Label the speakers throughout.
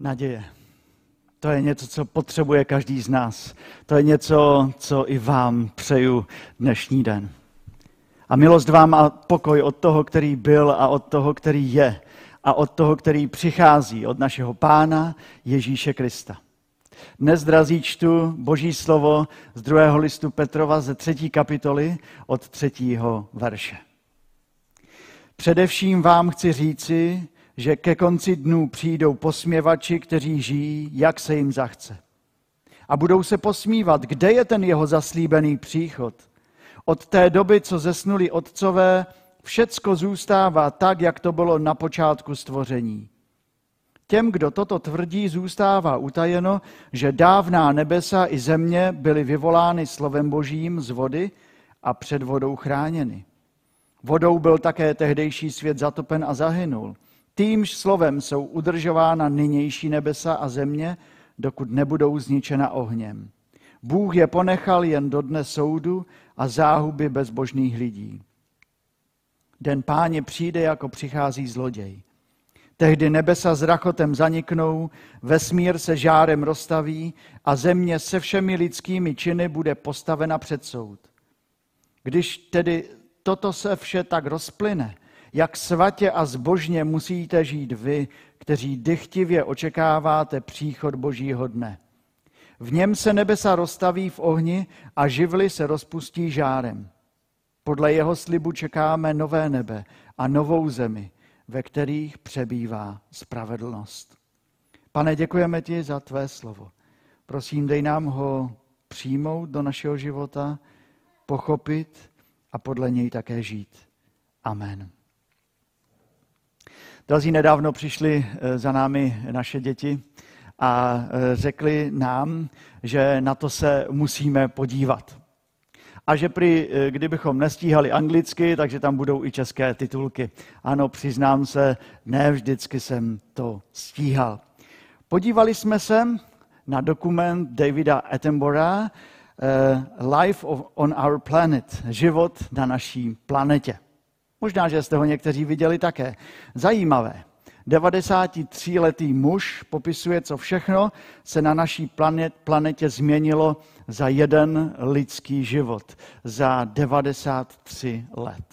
Speaker 1: Naděje. To je něco, co potřebuje každý z nás. To je něco, co i vám přeju dnešní den. A milost vám a pokoj od toho, který byl a od toho, který je a od toho, který přichází, od našeho Pána Ježíše Krista. Dnes, drazí, čtu Boží slovo z druhého listu Petrova ze třetí kapitoly od třetího verše. Především vám chci říci, že ke konci dnů přijdou posměvači, kteří žijí, jak se jim zachce. A budou se posmívat, kde je ten jeho zaslíbený příchod. Od té doby, co zesnuli otcové, všecko zůstává tak, jak to bylo na počátku stvoření. Těm, kdo toto tvrdí, zůstává utajeno, že dávná nebesa i země byly vyvolány slovem božím z vody a před vodou chráněny. Vodou byl také tehdejší svět zatopen a zahynul. Týmž slovem jsou udržována nynější nebesa a země, dokud nebudou zničena ohněm. Bůh je ponechal jen do dne soudu a záhuby bezbožných lidí. Den páně přijde, jako přichází zloděj. Tehdy nebesa s rachotem zaniknou, vesmír se žárem rozstaví a země se všemi lidskými činy bude postavena před soud. Když tedy toto se vše tak rozplyne, jak svatě a zbožně musíte žít vy, kteří dychtivě očekáváte příchod Božího dne. V něm se nebesa rozstaví v ohni a živly se rozpustí žárem. Podle jeho slibu čekáme nové nebe a novou zemi, ve kterých přebývá spravedlnost. Pane, děkujeme ti za tvé slovo. Prosím, dej nám ho přijmout do našeho života, pochopit a podle něj také žít. Amen. Drazí nedávno přišli eh, za námi naše děti a eh, řekli nám, že na to se musíme podívat. A že prý, eh, kdybychom nestíhali anglicky, takže tam budou i české titulky. Ano, přiznám se, ne vždycky jsem to stíhal. Podívali jsme se na dokument Davida Attenborough Life on Our Planet, život na naší planetě. Možná, že jste ho někteří viděli také. Zajímavé. 93-letý muž popisuje, co všechno se na naší planet, planetě změnilo za jeden lidský život, za 93 let.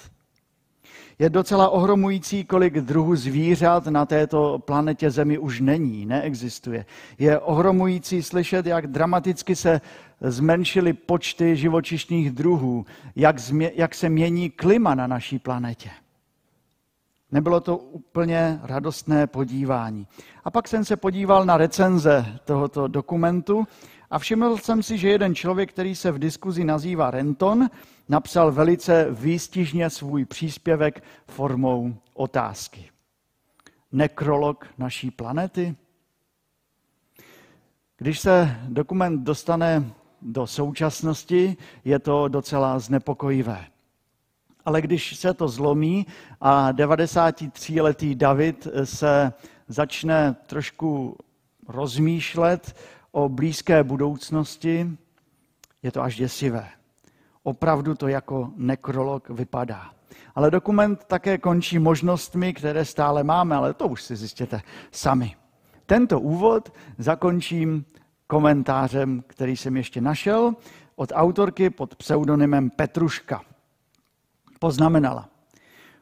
Speaker 1: Je docela ohromující, kolik druhů zvířat na této planetě Zemi už není, neexistuje. Je ohromující slyšet, jak dramaticky se zmenšily počty živočišných druhů, jak, změ, jak se mění klima na naší planetě. Nebylo to úplně radostné podívání. A pak jsem se podíval na recenze tohoto dokumentu a všiml jsem si, že jeden člověk, který se v diskuzi nazývá Renton, napsal velice výstižně svůj příspěvek formou otázky. Nekrolog naší planety? Když se dokument dostane do současnosti, je to docela znepokojivé. Ale když se to zlomí a 93-letý David se začne trošku rozmýšlet o blízké budoucnosti, je to až děsivé. Opravdu to jako nekrolog vypadá. Ale dokument také končí možnostmi, které stále máme, ale to už si zjistěte sami. Tento úvod zakončím komentářem, který jsem ještě našel od autorky pod pseudonymem Petruška. Poznamenala.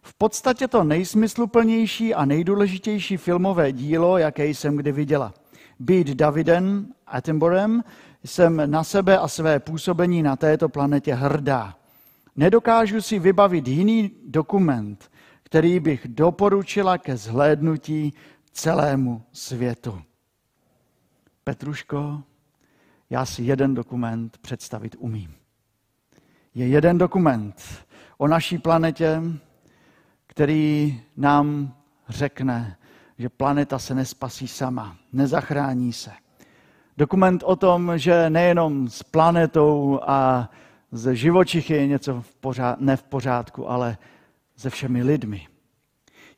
Speaker 1: V podstatě to nejsmysluplnější a nejdůležitější filmové dílo, jaké jsem kdy viděla. Být Davidem Attenborem jsem na sebe a své působení na této planetě hrdá. Nedokážu si vybavit jiný dokument, který bych doporučila ke zhlédnutí celému světu. Petruško, já si jeden dokument představit umím. Je jeden dokument o naší planetě, který nám řekne, že planeta se nespasí sama, nezachrání se. Dokument o tom, že nejenom s planetou a ze živočichy je něco v pořád, ne v pořádku, ale se všemi lidmi.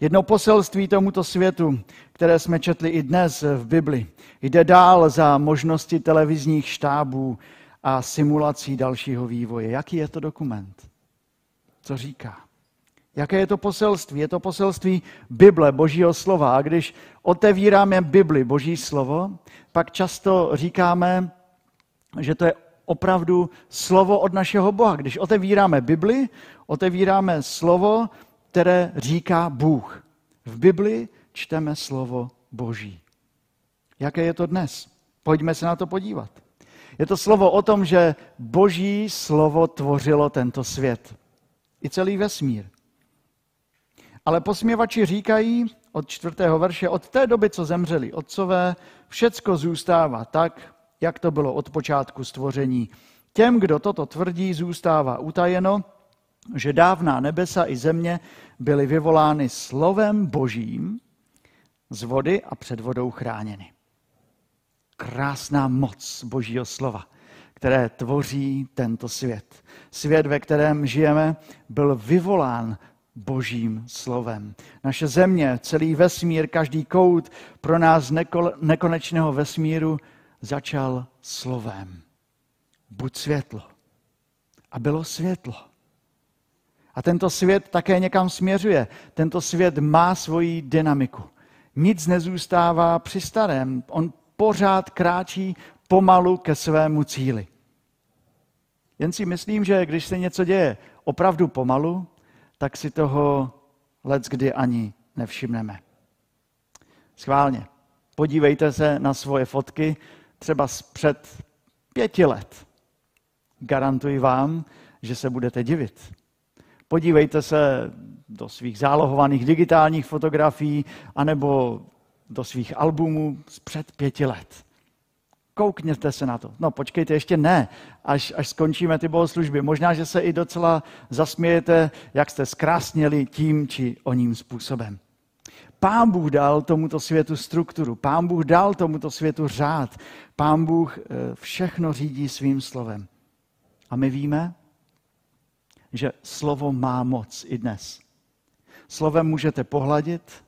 Speaker 1: Jedno poselství tomuto světu, které jsme četli i dnes v Bibli, jde dál za možnosti televizních štábů a simulací dalšího vývoje. Jaký je to dokument? Co říká? Jaké je to poselství? Je to poselství Bible, Božího slova. A když otevíráme Bibli, Boží slovo, pak často říkáme, že to je opravdu slovo od našeho Boha. Když otevíráme Bibli, otevíráme slovo, které říká Bůh. V Bibli čteme slovo Boží. Jaké je to dnes? Pojďme se na to podívat. Je to slovo o tom, že Boží slovo tvořilo tento svět. I celý vesmír. Ale posměvači říkají od čtvrtého verše, od té doby, co zemřeli otcové, všecko zůstává tak, jak to bylo od počátku stvoření. Těm, kdo toto tvrdí, zůstává utajeno, že dávná nebesa i země byly vyvolány slovem božím z vody a před vodou chráněny. Krásná moc božího slova, které tvoří tento svět. Svět, ve kterém žijeme, byl vyvolán božím slovem. Naše země, celý vesmír, každý kout pro nás nekonečného vesmíru začal slovem. Buď světlo. A bylo světlo. A tento svět také někam směřuje. Tento svět má svoji dynamiku. Nic nezůstává při starém. On pořád kráčí pomalu ke svému cíli. Jen si myslím, že když se něco děje opravdu pomalu, tak si toho let kdy ani nevšimneme. Schválně. Podívejte se na svoje fotky, třeba před pěti let. Garantuji vám, že se budete divit. Podívejte se do svých zálohovaných digitálních fotografií anebo do svých albumů z před pěti let. Koukněte se na to. No počkejte, ještě ne, až, až skončíme ty bohoslužby. Možná, že se i docela zasmějete, jak jste zkrásněli tím či oním způsobem. Pán Bůh dal tomuto světu strukturu, pán Bůh dal tomuto světu řád, pán Bůh eh, všechno řídí svým slovem. A my víme, že slovo má moc i dnes. Slovem můžete pohladit,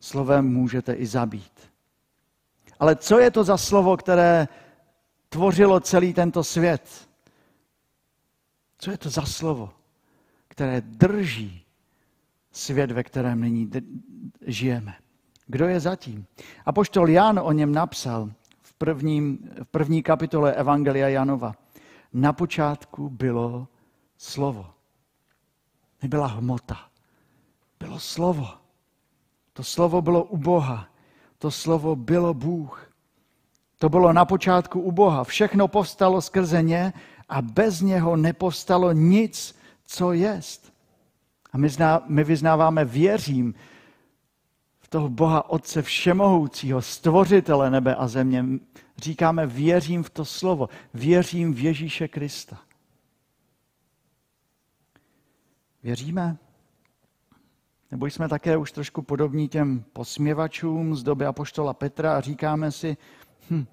Speaker 1: slovem můžete i zabít. Ale co je to za slovo, které tvořilo celý tento svět? Co je to za slovo, které drží svět, ve kterém nyní žijeme? Kdo je zatím? A poštol Jan o něm napsal v, prvním, v první kapitole Evangelia Janova. Na počátku bylo slovo. Nebyla hmota. Bylo slovo. To slovo bylo u Boha. To slovo bylo Bůh. To bylo na počátku u Boha. Všechno povstalo skrze ně a bez něho nepovstalo nic, co jest. A my, zná, my vyznáváme, věřím v toho Boha Otce Všemohoucího, stvořitele nebe a země. Říkáme, věřím v to slovo, věřím v Ježíše Krista. Věříme? Nebo jsme také už trošku podobní těm posměvačům z doby Apoštola Petra a říkáme si, hm,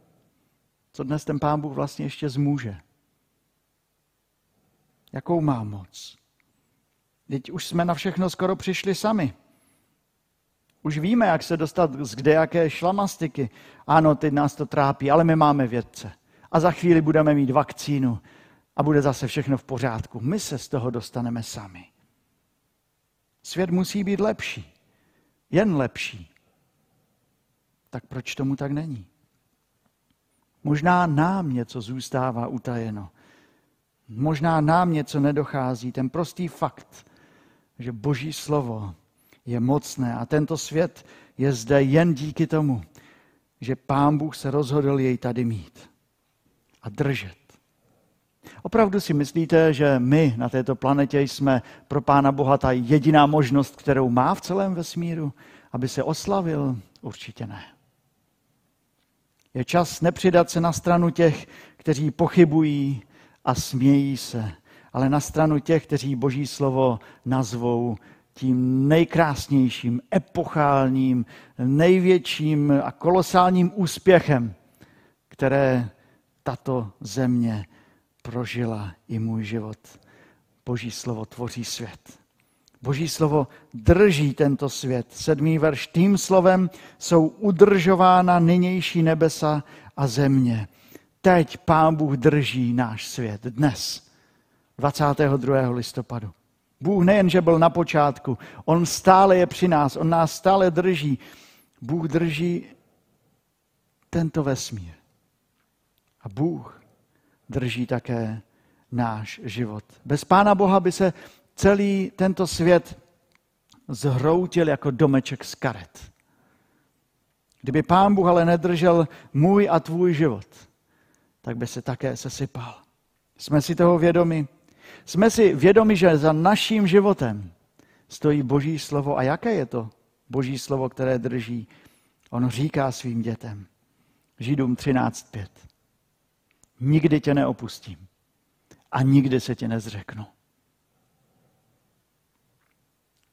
Speaker 1: co dnes ten pán Bůh vlastně ještě zmůže. Jakou má moc? Teď už jsme na všechno skoro přišli sami. Už víme, jak se dostat z kdejaké šlamastiky. Ano, teď nás to trápí, ale my máme vědce. A za chvíli budeme mít vakcínu a bude zase všechno v pořádku. My se z toho dostaneme sami. Svět musí být lepší. Jen lepší. Tak proč tomu tak není? Možná nám něco zůstává utajeno. Možná nám něco nedochází. Ten prostý fakt, že Boží slovo je mocné a tento svět je zde jen díky tomu, že Pán Bůh se rozhodl jej tady mít a držet. Opravdu si myslíte, že my na této planetě jsme pro Pána Boha ta jediná možnost, kterou má v celém vesmíru, aby se oslavil? Určitě ne. Je čas nepřidat se na stranu těch, kteří pochybují a smějí se, ale na stranu těch, kteří Boží slovo nazvou tím nejkrásnějším, epochálním, největším a kolosálním úspěchem, které tato země prožila i můj život. Boží slovo tvoří svět. Boží slovo drží tento svět. Sedmý verš. Tím slovem jsou udržována nynější nebesa a země. Teď Pán Bůh drží náš svět. Dnes, 22. listopadu. Bůh nejen, že byl na počátku, On stále je při nás, On nás stále drží. Bůh drží tento vesmír. A Bůh drží také náš život. Bez Pána Boha by se celý tento svět zhroutil jako domeček z karet. Kdyby Pán Bůh ale nedržel můj a tvůj život, tak by se také sesypal. Jsme si toho vědomi? Jsme si vědomi, že za naším životem stojí Boží slovo. A jaké je to Boží slovo, které drží? On říká svým dětem. Židům 13.5. Nikdy tě neopustím a nikdy se tě nezřeknu.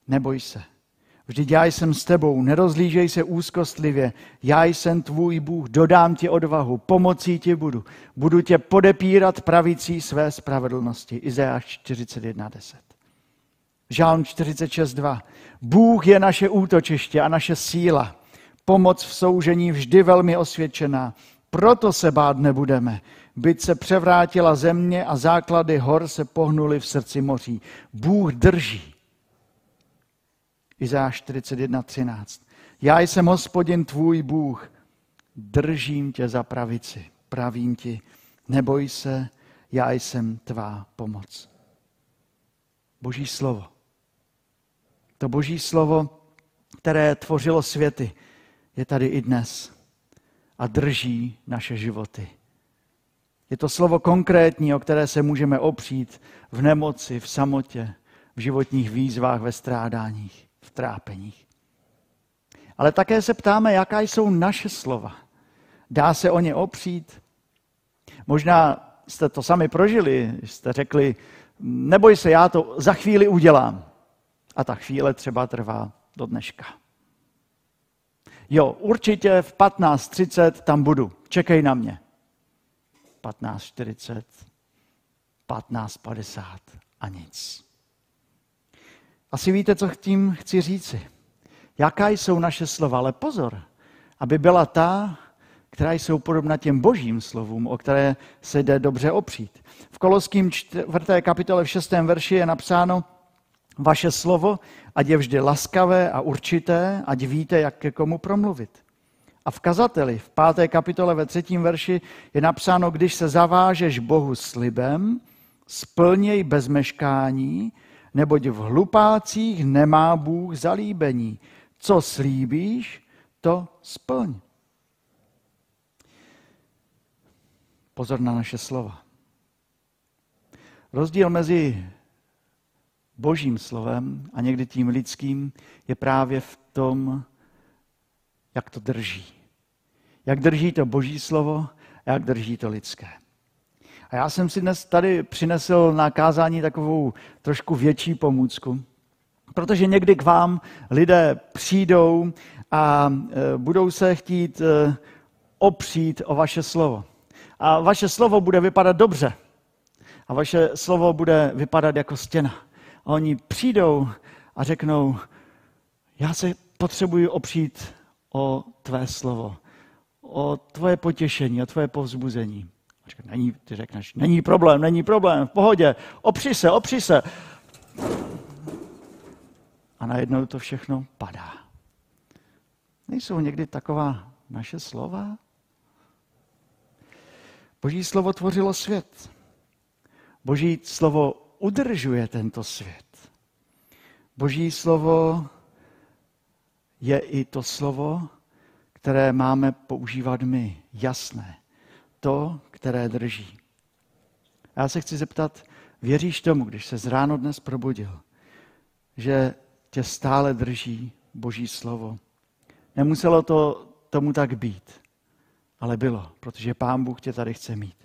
Speaker 1: Neboj se. Vždyť já jsem s tebou, nerozlížej se úzkostlivě, já jsem tvůj Bůh, dodám ti odvahu, pomocí ti budu, budu tě podepírat pravicí své spravedlnosti. Izajáš 41.10. Žálm 46.2. Bůh je naše útočiště a naše síla, pomoc v soužení vždy velmi osvědčená, proto se bát nebudeme. Byť se převrátila země a základy hor se pohnuly v srdci moří. Bůh drží Izáš 41.13. Já jsem hospodin tvůj Bůh, držím tě za pravici, pravím ti, neboj se, já jsem tvá pomoc. Boží slovo. To boží slovo, které tvořilo světy, je tady i dnes a drží naše životy. Je to slovo konkrétní, o které se můžeme opřít v nemoci, v samotě, v životních výzvách, ve strádáních v trápeních. Ale také se ptáme, jaká jsou naše slova. Dá se o ně opřít? Možná jste to sami prožili, jste řekli, neboj se, já to za chvíli udělám. A ta chvíle třeba trvá do dneška. Jo, určitě v 15.30 tam budu. Čekej na mě. 15.40, 15.50 a nic. Asi víte, co tím chci říci. Jaká jsou naše slova, ale pozor, aby byla ta, která jsou podobna těm božím slovům, o které se jde dobře opřít. V Koloským 4. kapitole v 6. verši je napsáno, vaše slovo, ať je vždy laskavé a určité, ať víte, jak ke komu promluvit. A v kazateli v 5. kapitole ve 3. verši je napsáno, když se zavážeš Bohu slibem, splněj bez meškání, neboť v hlupácích nemá Bůh zalíbení. Co slíbíš, to splň. Pozor na naše slova. Rozdíl mezi božím slovem a někdy tím lidským je právě v tom, jak to drží. Jak drží to boží slovo a jak drží to lidské. A já jsem si dnes tady přinesl na kázání takovou trošku větší pomůcku, protože někdy k vám lidé přijdou a e, budou se chtít e, opřít o vaše slovo. A vaše slovo bude vypadat dobře. A vaše slovo bude vypadat jako stěna. A oni přijdou a řeknou, já se potřebuji opřít o tvé slovo, o tvoje potěšení, o tvoje povzbuzení. Není, ty řekneš, není problém, není problém, v pohodě, opři se, opři se. A najednou to všechno padá. Nejsou někdy taková naše slova? Boží slovo tvořilo svět. Boží slovo udržuje tento svět. Boží slovo je i to slovo, které máme používat my, jasné. To, které drží. Já se chci zeptat, věříš tomu, když se z ráno dnes probudil, že tě stále drží Boží slovo? Nemuselo to tomu tak být, ale bylo, protože Pán Bůh tě tady chce mít.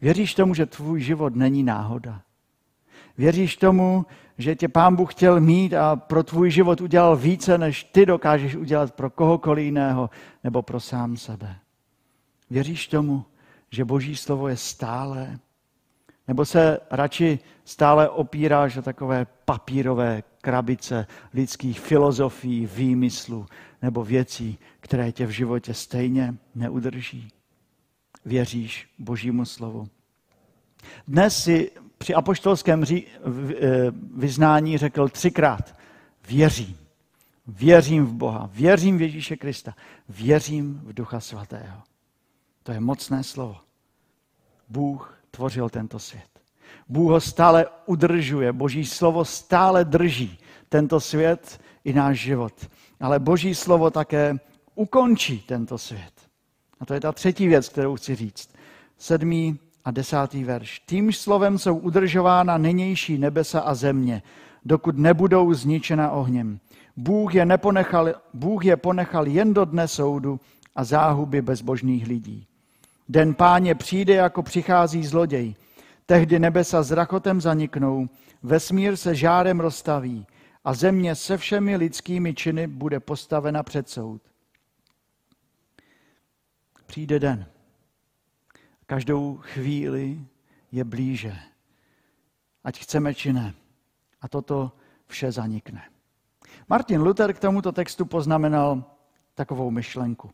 Speaker 1: Věříš tomu, že tvůj život není náhoda? Věříš tomu, že tě Pán Bůh chtěl mít a pro tvůj život udělal více, než ty dokážeš udělat pro kohokoliv jiného nebo pro sám sebe? Věříš tomu, že Boží slovo je stále? Nebo se radši stále opíráš o takové papírové krabice lidských filozofií, výmyslů nebo věcí, které tě v životě stejně neudrží? Věříš Božímu slovu? Dnes si při apoštolském ří, vyznání řekl třikrát, věřím. Věřím v Boha, věřím v Ježíše Krista, věřím v Ducha Svatého. To je mocné slovo. Bůh tvořil tento svět. Bůh ho stále udržuje, Boží slovo stále drží tento svět i náš život. Ale Boží slovo také ukončí tento svět. A to je ta třetí věc, kterou chci říct. Sedmý a desátý verš. Týmž slovem jsou udržována nynější nebesa a země, dokud nebudou zničena ohněm. Bůh je, neponechal, Bůh je ponechal jen do dne soudu a záhuby bezbožných lidí. Den páně přijde, jako přichází zloděj. Tehdy nebesa s rachotem zaniknou, vesmír se žárem rozstaví a země se všemi lidskými činy bude postavena před soud. Přijde den. Každou chvíli je blíže. Ať chceme či ne. A toto vše zanikne. Martin Luther k tomuto textu poznamenal takovou myšlenku.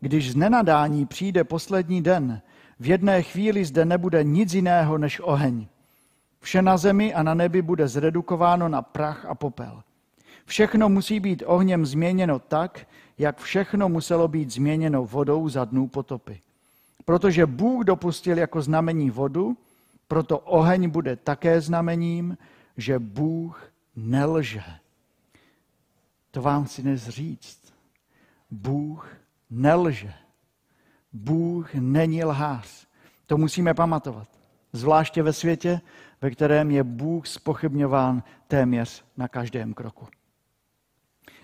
Speaker 1: Když z nenadání přijde poslední den, v jedné chvíli zde nebude nic jiného než oheň. Vše na zemi a na nebi bude zredukováno na prach a popel. Všechno musí být ohněm změněno tak, jak všechno muselo být změněno vodou za dnů potopy. Protože Bůh dopustil jako znamení vodu, proto oheň bude také znamením, že Bůh nelže. To vám chci dnes říct. Bůh nelže. Bůh není lhář. To musíme pamatovat. Zvláště ve světě, ve kterém je Bůh spochybňován téměř na každém kroku.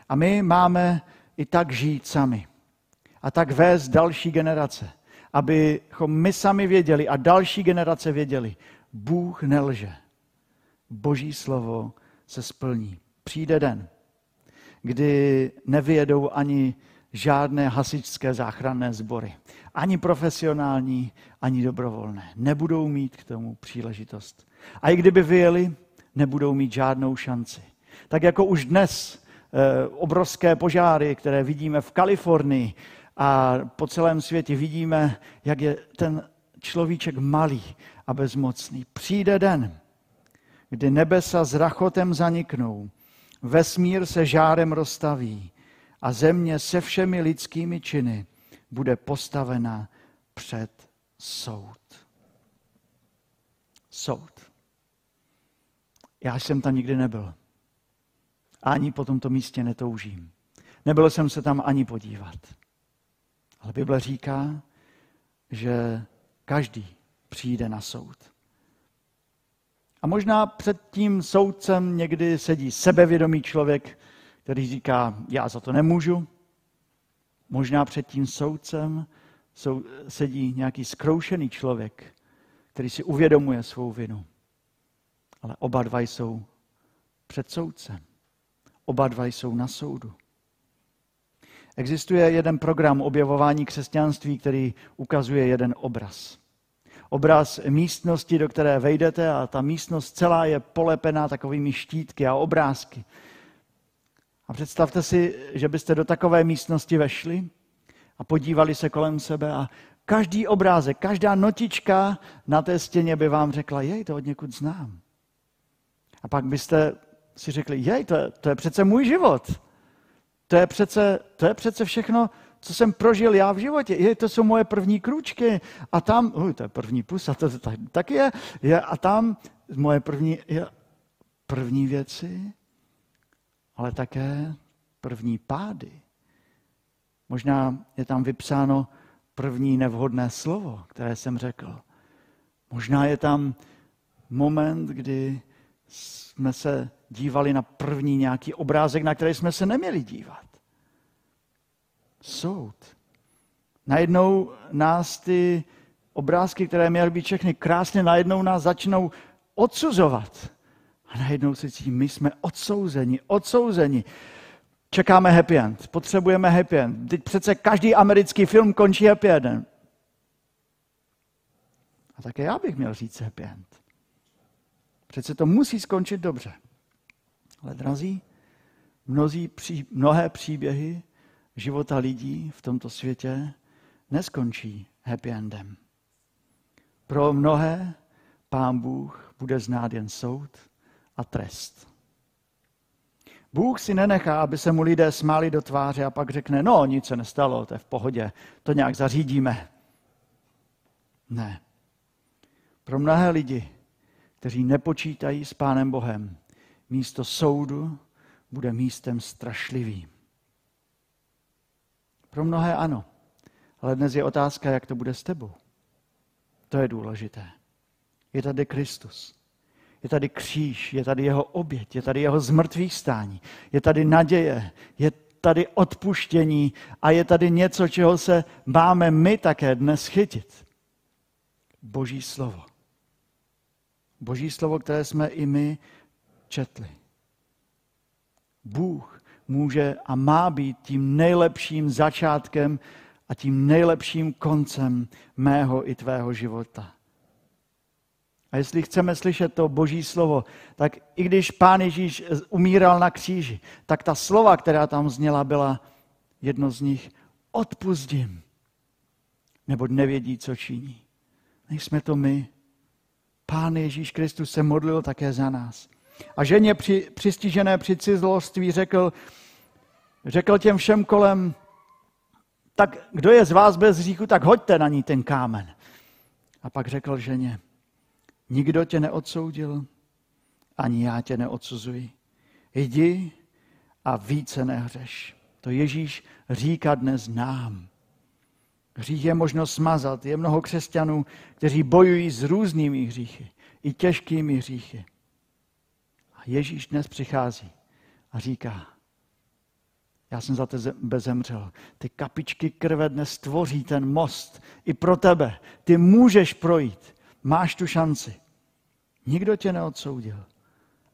Speaker 1: A my máme i tak žít sami. A tak vést další generace. Abychom my sami věděli a další generace věděli, Bůh nelže. Boží slovo se splní. Přijde den, kdy nevyjedou ani žádné hasičské záchranné sbory. Ani profesionální, ani dobrovolné. Nebudou mít k tomu příležitost. A i kdyby vyjeli, nebudou mít žádnou šanci. Tak jako už dnes eh, obrovské požáry, které vidíme v Kalifornii a po celém světě, vidíme, jak je ten človíček malý a bezmocný. Přijde den, kdy nebesa s rachotem zaniknou, vesmír se žárem rozstaví a země se všemi lidskými činy bude postavena před soud. Soud. Já jsem tam nikdy nebyl. Ani po tomto místě netoužím. Nebyl jsem se tam ani podívat. Ale Bible říká, že každý přijde na soud. A možná před tím soudcem někdy sedí sebevědomý člověk, který říká, já za to nemůžu. Možná před tím soudcem sedí nějaký zkroušený člověk, který si uvědomuje svou vinu. Ale oba dva jsou před soudcem. Oba dva jsou na soudu. Existuje jeden program objevování křesťanství, který ukazuje jeden obraz. Obraz místnosti, do které vejdete a ta místnost celá je polepená takovými štítky a obrázky. A představte si, že byste do takové místnosti vešli a podívali se kolem sebe a každý obrázek, každá notička na té stěně by vám řekla, jej, to od někud znám. A pak byste si řekli, jej, to je, to je přece můj život. To je, přece, to je přece všechno, co jsem prožil já v životě. Jej, to jsou moje první kručky. A tam, uh, to je první pusa, to, to tak, tak je, je. A tam moje první, je, první věci, ale také první pády. Možná je tam vypsáno první nevhodné slovo, které jsem řekl. Možná je tam moment, kdy jsme se dívali na první nějaký obrázek, na který jsme se neměli dívat. Soud. Najednou nás ty obrázky, které měly být všechny krásně, najednou nás začnou odsuzovat. A najednou si cítím, my jsme odsouzeni, odsouzeni. Čekáme happy end, potřebujeme happy end. Teď přece každý americký film končí happy endem. A také já bych měl říct happy end. Přece to musí skončit dobře. Ale drazí, mnozí, pří, mnohé příběhy života lidí v tomto světě neskončí happy endem. Pro mnohé Pán Bůh bude znát jen soud a trest. Bůh si nenechá, aby se mu lidé smáli do tváře a pak řekne, no, nic se nestalo, to je v pohodě, to nějak zařídíme. Ne. Pro mnohé lidi, kteří nepočítají s Pánem Bohem, místo soudu bude místem strašlivým. Pro mnohé ano, ale dnes je otázka, jak to bude s tebou. To je důležité. Je tady Kristus. Je tady kříž, je tady jeho oběť, je tady jeho zmrtvých stání, je tady naděje, je tady odpuštění a je tady něco, čeho se máme my také dnes chytit. Boží slovo. Boží slovo, které jsme i my četli. Bůh může a má být tím nejlepším začátkem a tím nejlepším koncem mého i tvého života. A jestli chceme slyšet to boží slovo, tak i když pán Ježíš umíral na kříži, tak ta slova, která tam zněla, byla jedno z nich, odpustím, nebo nevědí, co činí. Nejsme to my. Pán Ježíš Kristus se modlil také za nás. A ženě při, přistižené při cizloství řekl, řekl těm všem kolem, tak kdo je z vás bez hříchu, tak hoďte na ní ten kámen. A pak řekl ženě, nikdo tě neodsoudil, ani já tě neodsuzuji. Jdi a více nehřeš. To Ježíš říká dnes nám. Hřích je možno smazat. Je mnoho křesťanů, kteří bojují s různými hříchy, i těžkými hříchy. Ježíš dnes přichází a říká, já jsem za tebe zemřel. Ty kapičky krve dnes tvoří ten most i pro tebe. Ty můžeš projít. Máš tu šanci. Nikdo tě neodsoudil.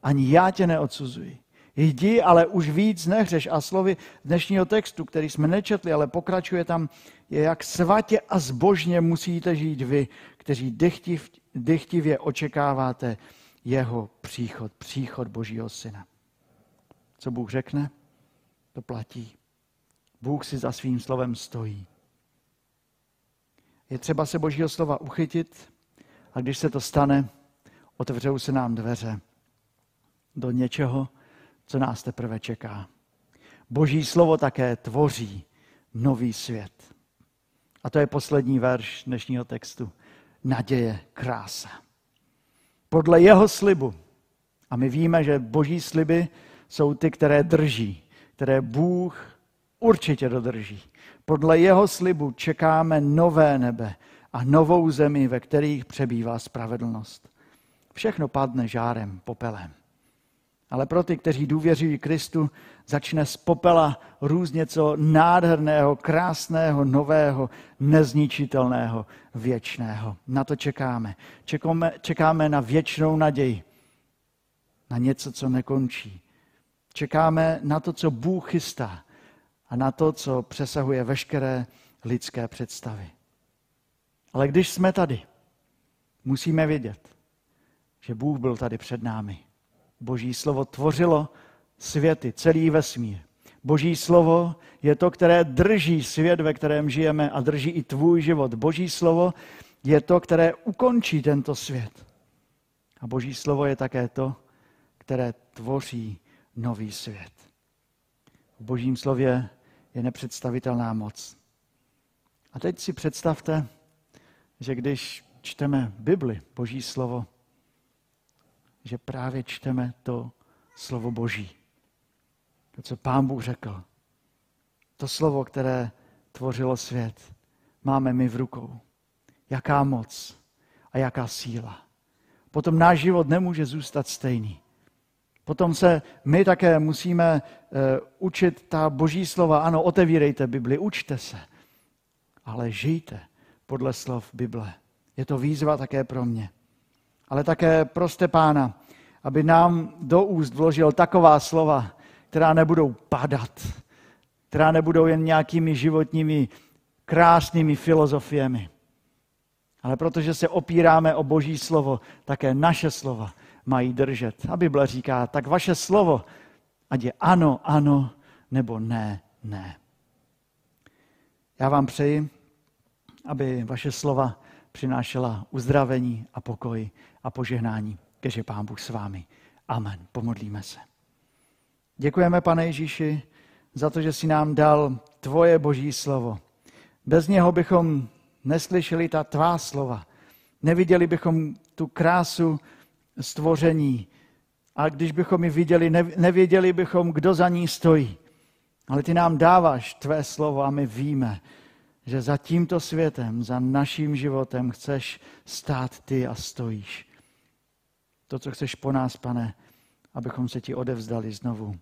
Speaker 1: Ani já tě neodsuzuji. Jdi, ale už víc nehřeš. A slovy dnešního textu, který jsme nečetli, ale pokračuje tam, je jak svatě a zbožně musíte žít vy, kteří dychtiv, dychtivě očekáváte jeho příchod, příchod Božího Syna. Co Bůh řekne? To platí. Bůh si za svým slovem stojí. Je třeba se Božího slova uchytit a když se to stane, otevřou se nám dveře do něčeho, co nás teprve čeká. Boží slovo také tvoří nový svět. A to je poslední verš dnešního textu. Naděje, krása. Podle jeho slibu, a my víme, že boží sliby jsou ty, které drží, které Bůh určitě dodrží. Podle jeho slibu čekáme nové nebe a novou zemi, ve kterých přebývá spravedlnost. Všechno padne žárem, popelem. Ale pro ty, kteří důvěřují Kristu, začne z popela růst něco nádherného, krásného, nového, nezničitelného, věčného. Na to čekáme. Čekáme, čekáme na věčnou naději. Na něco, co nekončí. Čekáme na to, co Bůh chystá a na to, co přesahuje veškeré lidské představy. Ale když jsme tady, musíme vědět, že Bůh byl tady před námi. Boží slovo tvořilo světy, celý vesmír. Boží slovo je to, které drží svět, ve kterém žijeme a drží i tvůj život. Boží slovo je to, které ukončí tento svět. A Boží slovo je také to, které tvoří nový svět. V Božím slově je nepředstavitelná moc. A teď si představte, že když čteme Bibli, Boží slovo, že právě čteme to slovo Boží. To, co Pán Bůh řekl. To slovo, které tvořilo svět, máme my v rukou. Jaká moc a jaká síla. Potom náš život nemůže zůstat stejný. Potom se my také musíme uh, učit ta boží slova. Ano, otevírejte Bibli, učte se. Ale žijte podle slov Bible. Je to výzva také pro mě ale také proste pána, aby nám do úst vložil taková slova, která nebudou padat, která nebudou jen nějakými životními krásnými filozofiemi. Ale protože se opíráme o Boží slovo, také naše slova mají držet. A Bible říká, tak vaše slovo, ať je ano, ano, nebo ne, ne. Já vám přeji, aby vaše slova přinášela uzdravení a pokoj a požehnání. Keže Pán Bůh s vámi. Amen. Pomodlíme se. Děkujeme, pane Ježíši, za to, že jsi nám dal tvoje boží slovo. Bez něho bychom neslyšeli ta tvá slova. Neviděli bychom tu krásu stvoření. A když bychom ji viděli, nevěděli bychom, kdo za ní stojí. Ale ty nám dáváš tvé slovo a my víme, že za tímto světem, za naším životem chceš stát ty a stojíš. To, co chceš po nás, pane, abychom se ti odevzdali znovu.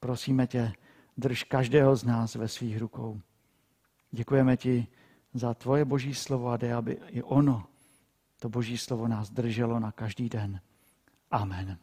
Speaker 1: Prosíme tě, drž každého z nás ve svých rukou. Děkujeme ti za tvoje boží slovo a dej, aby i ono, to boží slovo nás drželo na každý den. Amen.